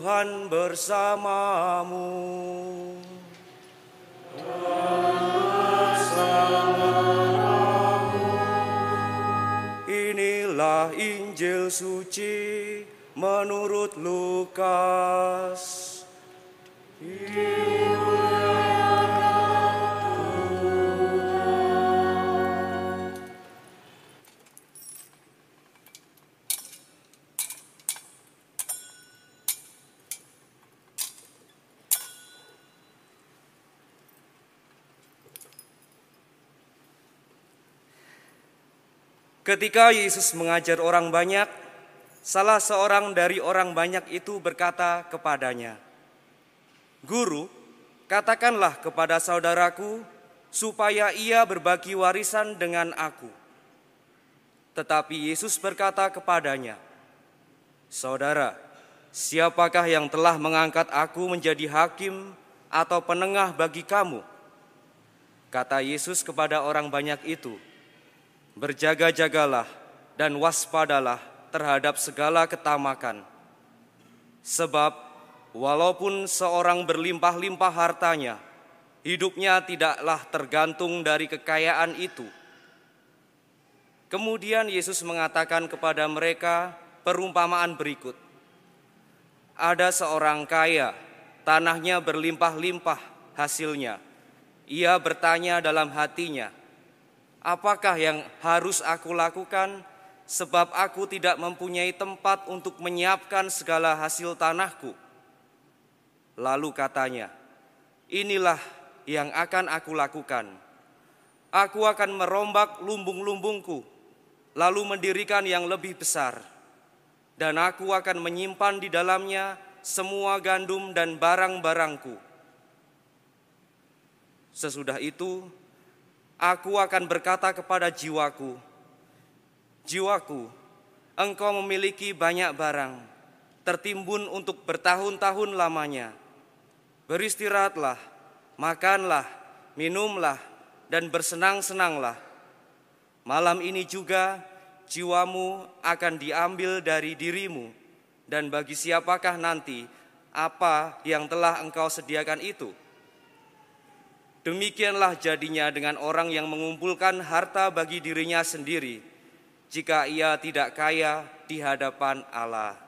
Tuhan bersamamu. Inilah Injil suci menurut Lukas. Ketika Yesus mengajar orang banyak, salah seorang dari orang banyak itu berkata kepadanya, "Guru, katakanlah kepada saudaraku supaya ia berbagi warisan dengan aku." Tetapi Yesus berkata kepadanya, "Saudara, siapakah yang telah mengangkat aku menjadi hakim atau penengah bagi kamu?" Kata Yesus kepada orang banyak itu, Berjaga-jagalah dan waspadalah terhadap segala ketamakan. Sebab walaupun seorang berlimpah-limpah hartanya, hidupnya tidaklah tergantung dari kekayaan itu. Kemudian Yesus mengatakan kepada mereka perumpamaan berikut. Ada seorang kaya, tanahnya berlimpah-limpah hasilnya. Ia bertanya dalam hatinya, Apakah yang harus aku lakukan? Sebab aku tidak mempunyai tempat untuk menyiapkan segala hasil tanahku. Lalu katanya, "Inilah yang akan aku lakukan. Aku akan merombak lumbung-lumbungku, lalu mendirikan yang lebih besar, dan aku akan menyimpan di dalamnya semua gandum dan barang-barangku." Sesudah itu, aku akan berkata kepada jiwaku, Jiwaku, engkau memiliki banyak barang, tertimbun untuk bertahun-tahun lamanya. Beristirahatlah, makanlah, minumlah, dan bersenang-senanglah. Malam ini juga jiwamu akan diambil dari dirimu, dan bagi siapakah nanti apa yang telah engkau sediakan itu?' Demikianlah jadinya dengan orang yang mengumpulkan harta bagi dirinya sendiri, jika ia tidak kaya di hadapan Allah.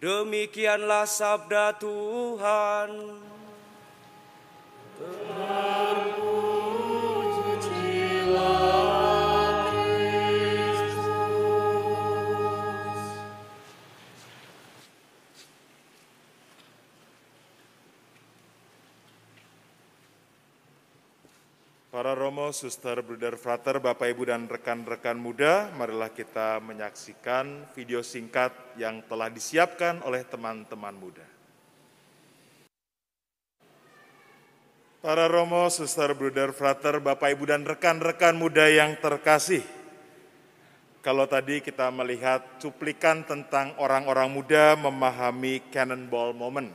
Demikianlah sabda Tuhan. Para Romo, Suster, Bruder, Frater, Bapak, Ibu, dan rekan-rekan muda, marilah kita menyaksikan video singkat yang telah disiapkan oleh teman-teman muda. Para Romo, Suster, Bruder, Frater, Bapak, Ibu, dan rekan-rekan muda yang terkasih, kalau tadi kita melihat cuplikan tentang orang-orang muda memahami cannonball moment,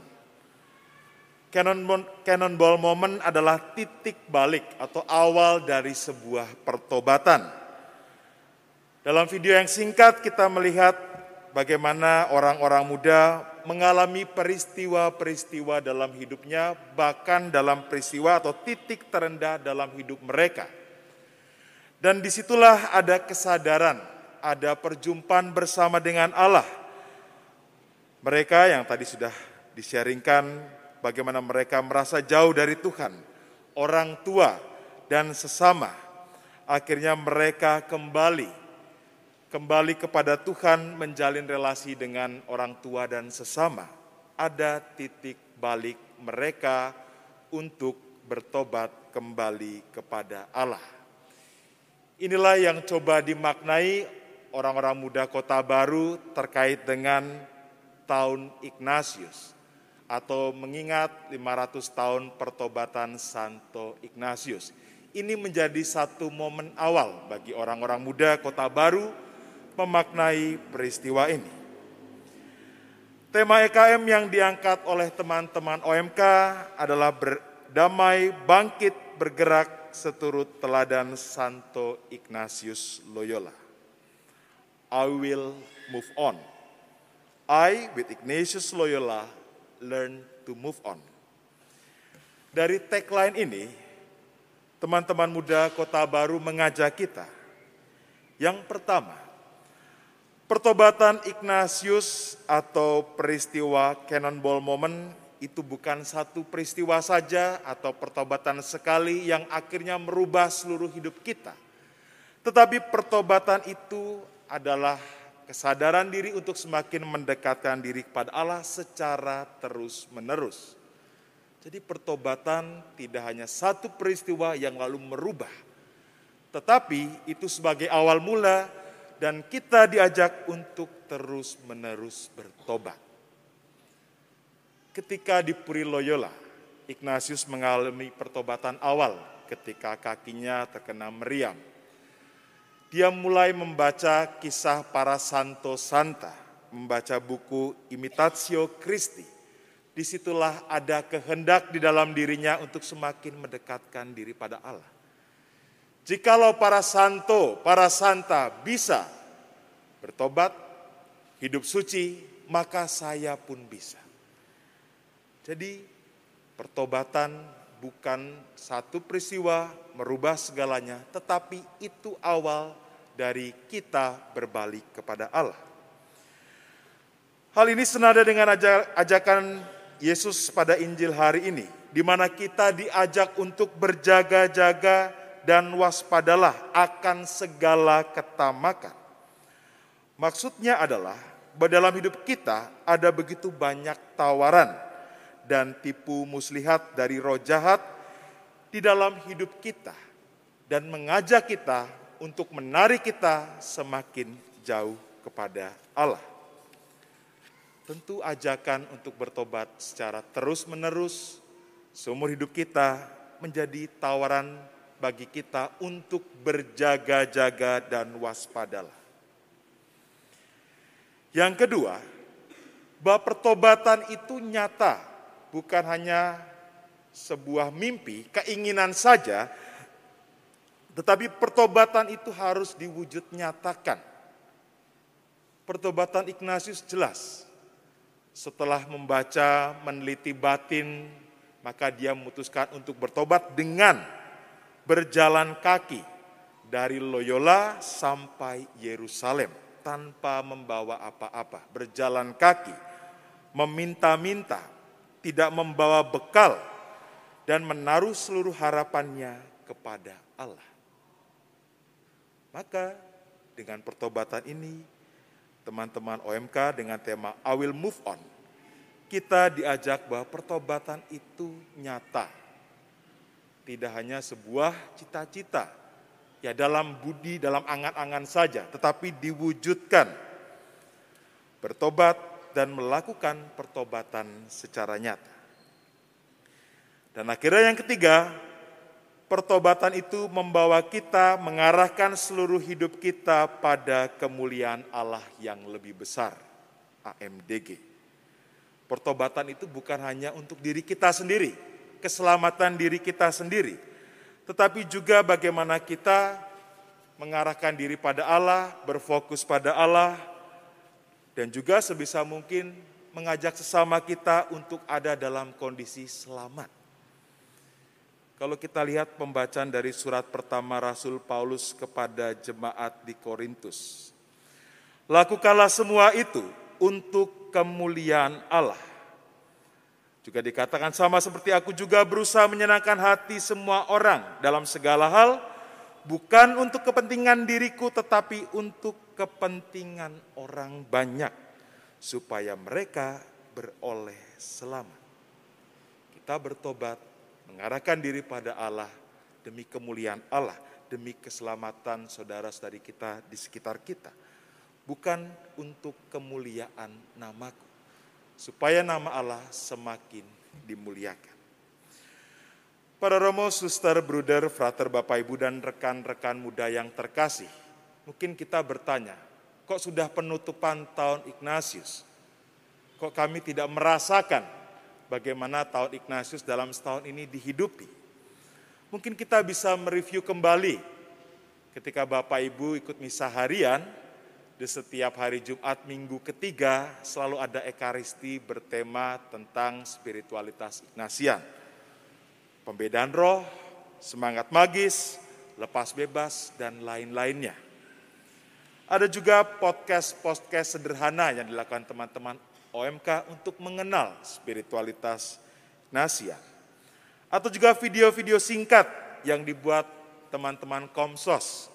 Cannonball moment adalah titik balik atau awal dari sebuah pertobatan. Dalam video yang singkat kita melihat bagaimana orang-orang muda mengalami peristiwa-peristiwa dalam hidupnya, bahkan dalam peristiwa atau titik terendah dalam hidup mereka. Dan di situlah ada kesadaran, ada perjumpaan bersama dengan Allah. Mereka yang tadi sudah disharingkan bagaimana mereka merasa jauh dari Tuhan, orang tua dan sesama. Akhirnya mereka kembali kembali kepada Tuhan menjalin relasi dengan orang tua dan sesama. Ada titik balik mereka untuk bertobat kembali kepada Allah. Inilah yang coba dimaknai orang-orang muda Kota Baru terkait dengan tahun Ignatius atau mengingat 500 tahun pertobatan Santo Ignatius. Ini menjadi satu momen awal bagi orang-orang muda kota baru memaknai peristiwa ini. Tema EKM yang diangkat oleh teman-teman OMK adalah berdamai, bangkit, bergerak seturut teladan Santo Ignatius Loyola. I will move on. I, with Ignatius Loyola, learn to move on. Dari tagline ini, teman-teman muda Kota Baru mengajak kita. Yang pertama, pertobatan Ignatius atau peristiwa Cannonball Moment itu bukan satu peristiwa saja atau pertobatan sekali yang akhirnya merubah seluruh hidup kita. Tetapi pertobatan itu adalah kesadaran diri untuk semakin mendekatkan diri kepada Allah secara terus-menerus. Jadi pertobatan tidak hanya satu peristiwa yang lalu merubah, tetapi itu sebagai awal mula dan kita diajak untuk terus-menerus bertobat. Ketika di Puri Loyola, Ignatius mengalami pertobatan awal ketika kakinya terkena meriam dia mulai membaca kisah para santo santa, membaca buku Imitatio Christi. Di situlah ada kehendak di dalam dirinya untuk semakin mendekatkan diri pada Allah. Jikalau para santo, para santa bisa bertobat, hidup suci, maka saya pun bisa. Jadi pertobatan bukan satu peristiwa merubah segalanya, tetapi itu awal dari kita berbalik kepada Allah. Hal ini senada dengan ajakan Yesus pada Injil hari ini, di mana kita diajak untuk berjaga-jaga dan waspadalah akan segala ketamakan. Maksudnya adalah dalam hidup kita ada begitu banyak tawaran dan tipu muslihat dari roh jahat di dalam hidup kita dan mengajak kita untuk menarik kita semakin jauh kepada Allah. Tentu ajakan untuk bertobat secara terus-menerus seumur hidup kita menjadi tawaran bagi kita untuk berjaga-jaga dan waspadalah. Yang kedua, bahwa pertobatan itu nyata bukan hanya sebuah mimpi, keinginan saja, tetapi pertobatan itu harus diwujud nyatakan. Pertobatan Ignatius jelas. Setelah membaca, meneliti batin, maka dia memutuskan untuk bertobat dengan berjalan kaki dari Loyola sampai Yerusalem tanpa membawa apa-apa, berjalan kaki, meminta-minta, tidak membawa bekal, dan menaruh seluruh harapannya kepada Allah. Maka dengan pertobatan ini, teman-teman OMK dengan tema I will move on, kita diajak bahwa pertobatan itu nyata. Tidak hanya sebuah cita-cita, ya dalam budi, dalam angan-angan saja, tetapi diwujudkan. Bertobat dan melakukan pertobatan secara nyata. Dan akhirnya yang ketiga, pertobatan itu membawa kita mengarahkan seluruh hidup kita pada kemuliaan Allah yang lebih besar, AMDG. Pertobatan itu bukan hanya untuk diri kita sendiri, keselamatan diri kita sendiri, tetapi juga bagaimana kita mengarahkan diri pada Allah, berfokus pada Allah, dan juga sebisa mungkin mengajak sesama kita untuk ada dalam kondisi selamat. Kalau kita lihat pembacaan dari surat pertama Rasul Paulus kepada jemaat di Korintus. Lakukanlah semua itu untuk kemuliaan Allah. Juga dikatakan sama seperti aku juga berusaha menyenangkan hati semua orang dalam segala hal, bukan untuk kepentingan diriku tetapi untuk kepentingan orang banyak supaya mereka beroleh selamat. Kita bertobat, mengarahkan diri pada Allah demi kemuliaan Allah, demi keselamatan saudara-saudari kita di sekitar kita. Bukan untuk kemuliaan namaku, supaya nama Allah semakin dimuliakan. Para Romo, Suster, Bruder, Frater, Bapak, Ibu, dan rekan-rekan muda yang terkasih, Mungkin kita bertanya, kok sudah penutupan tahun Ignatius? Kok kami tidak merasakan bagaimana tahun Ignatius dalam setahun ini dihidupi? Mungkin kita bisa mereview kembali ketika Bapak Ibu ikut misa harian di setiap hari Jumat minggu ketiga selalu ada ekaristi bertema tentang spiritualitas Ignasian. Pembedaan roh, semangat magis, lepas bebas, dan lain-lainnya. Ada juga podcast-podcast sederhana yang dilakukan teman-teman OMK untuk mengenal spiritualitas Ignasian. Atau juga video-video singkat yang dibuat teman-teman Komsos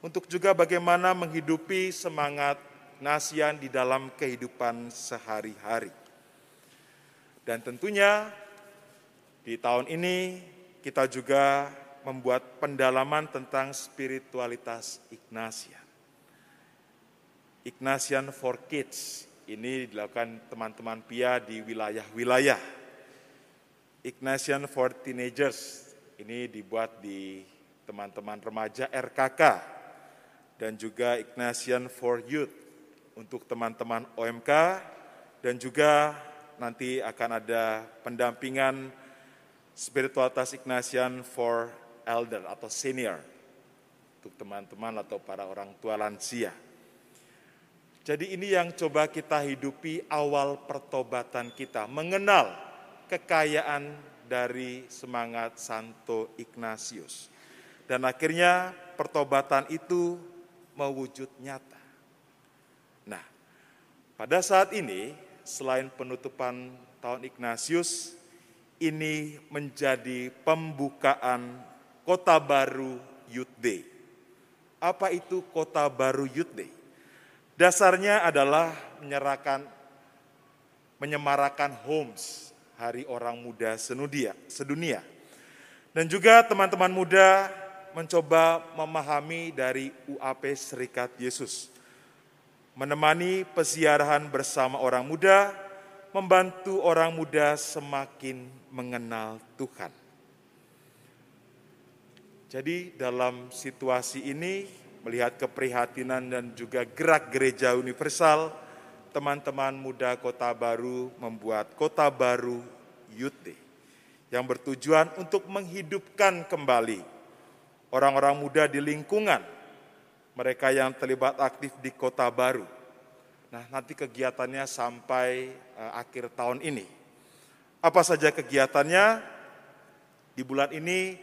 untuk juga bagaimana menghidupi semangat nasian di dalam kehidupan sehari-hari. Dan tentunya di tahun ini kita juga membuat pendalaman tentang spiritualitas Ignatian. Ignatian for Kids. Ini dilakukan teman-teman PIA di wilayah-wilayah. Ignatian for Teenagers. Ini dibuat di teman-teman remaja RKK dan juga Ignatian for Youth untuk teman-teman OMK dan juga nanti akan ada pendampingan spiritualitas Ignatian for Elder atau Senior. Untuk teman-teman atau para orang tua lansia. Jadi ini yang coba kita hidupi awal pertobatan kita, mengenal kekayaan dari semangat Santo Ignatius. Dan akhirnya pertobatan itu mewujud nyata. Nah, pada saat ini selain penutupan tahun Ignatius, ini menjadi pembukaan Kota Baru Day. Apa itu Kota Baru Day? Dasarnya adalah menyerahkan menyemarakan homes Hari Orang Muda Senudia, sedunia. Dan juga teman-teman muda mencoba memahami dari UAP Serikat Yesus. Menemani peziarahan bersama orang muda, membantu orang muda semakin mengenal Tuhan. Jadi dalam situasi ini, melihat keprihatinan dan juga gerak gereja universal, teman-teman muda Kota Baru membuat Kota Baru Day yang bertujuan untuk menghidupkan kembali orang-orang muda di lingkungan, mereka yang terlibat aktif di kota baru. Nah, nanti kegiatannya sampai uh, akhir tahun ini. Apa saja kegiatannya? Di bulan ini,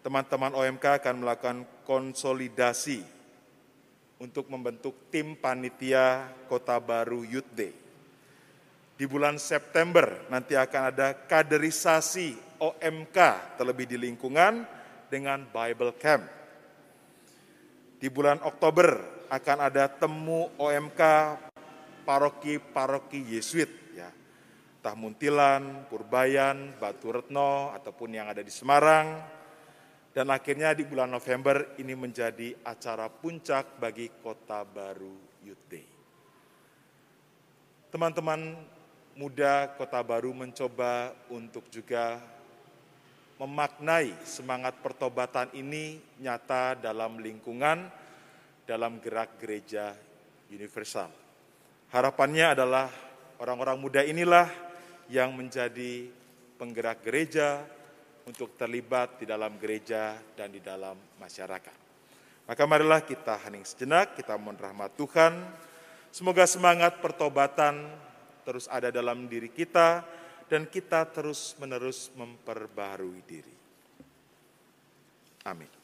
teman-teman OMK akan melakukan konsolidasi untuk membentuk tim panitia Kota Baru Youth Day. Di bulan September nanti akan ada kaderisasi OMK terlebih di lingkungan, dengan Bible Camp. Di bulan Oktober akan ada temu OMK paroki-paroki Yesuit ya. Entah Muntilan, Purbayan, Batu Retno ataupun yang ada di Semarang. Dan akhirnya di bulan November ini menjadi acara puncak bagi Kota Baru Youth Day. Teman-teman muda Kota Baru mencoba untuk juga memaknai semangat pertobatan ini nyata dalam lingkungan, dalam gerak gereja universal. Harapannya adalah orang-orang muda inilah yang menjadi penggerak gereja untuk terlibat di dalam gereja dan di dalam masyarakat. Maka marilah kita hening sejenak, kita mohon rahmat Tuhan. Semoga semangat pertobatan terus ada dalam diri kita, dan kita terus-menerus memperbarui diri. Amin.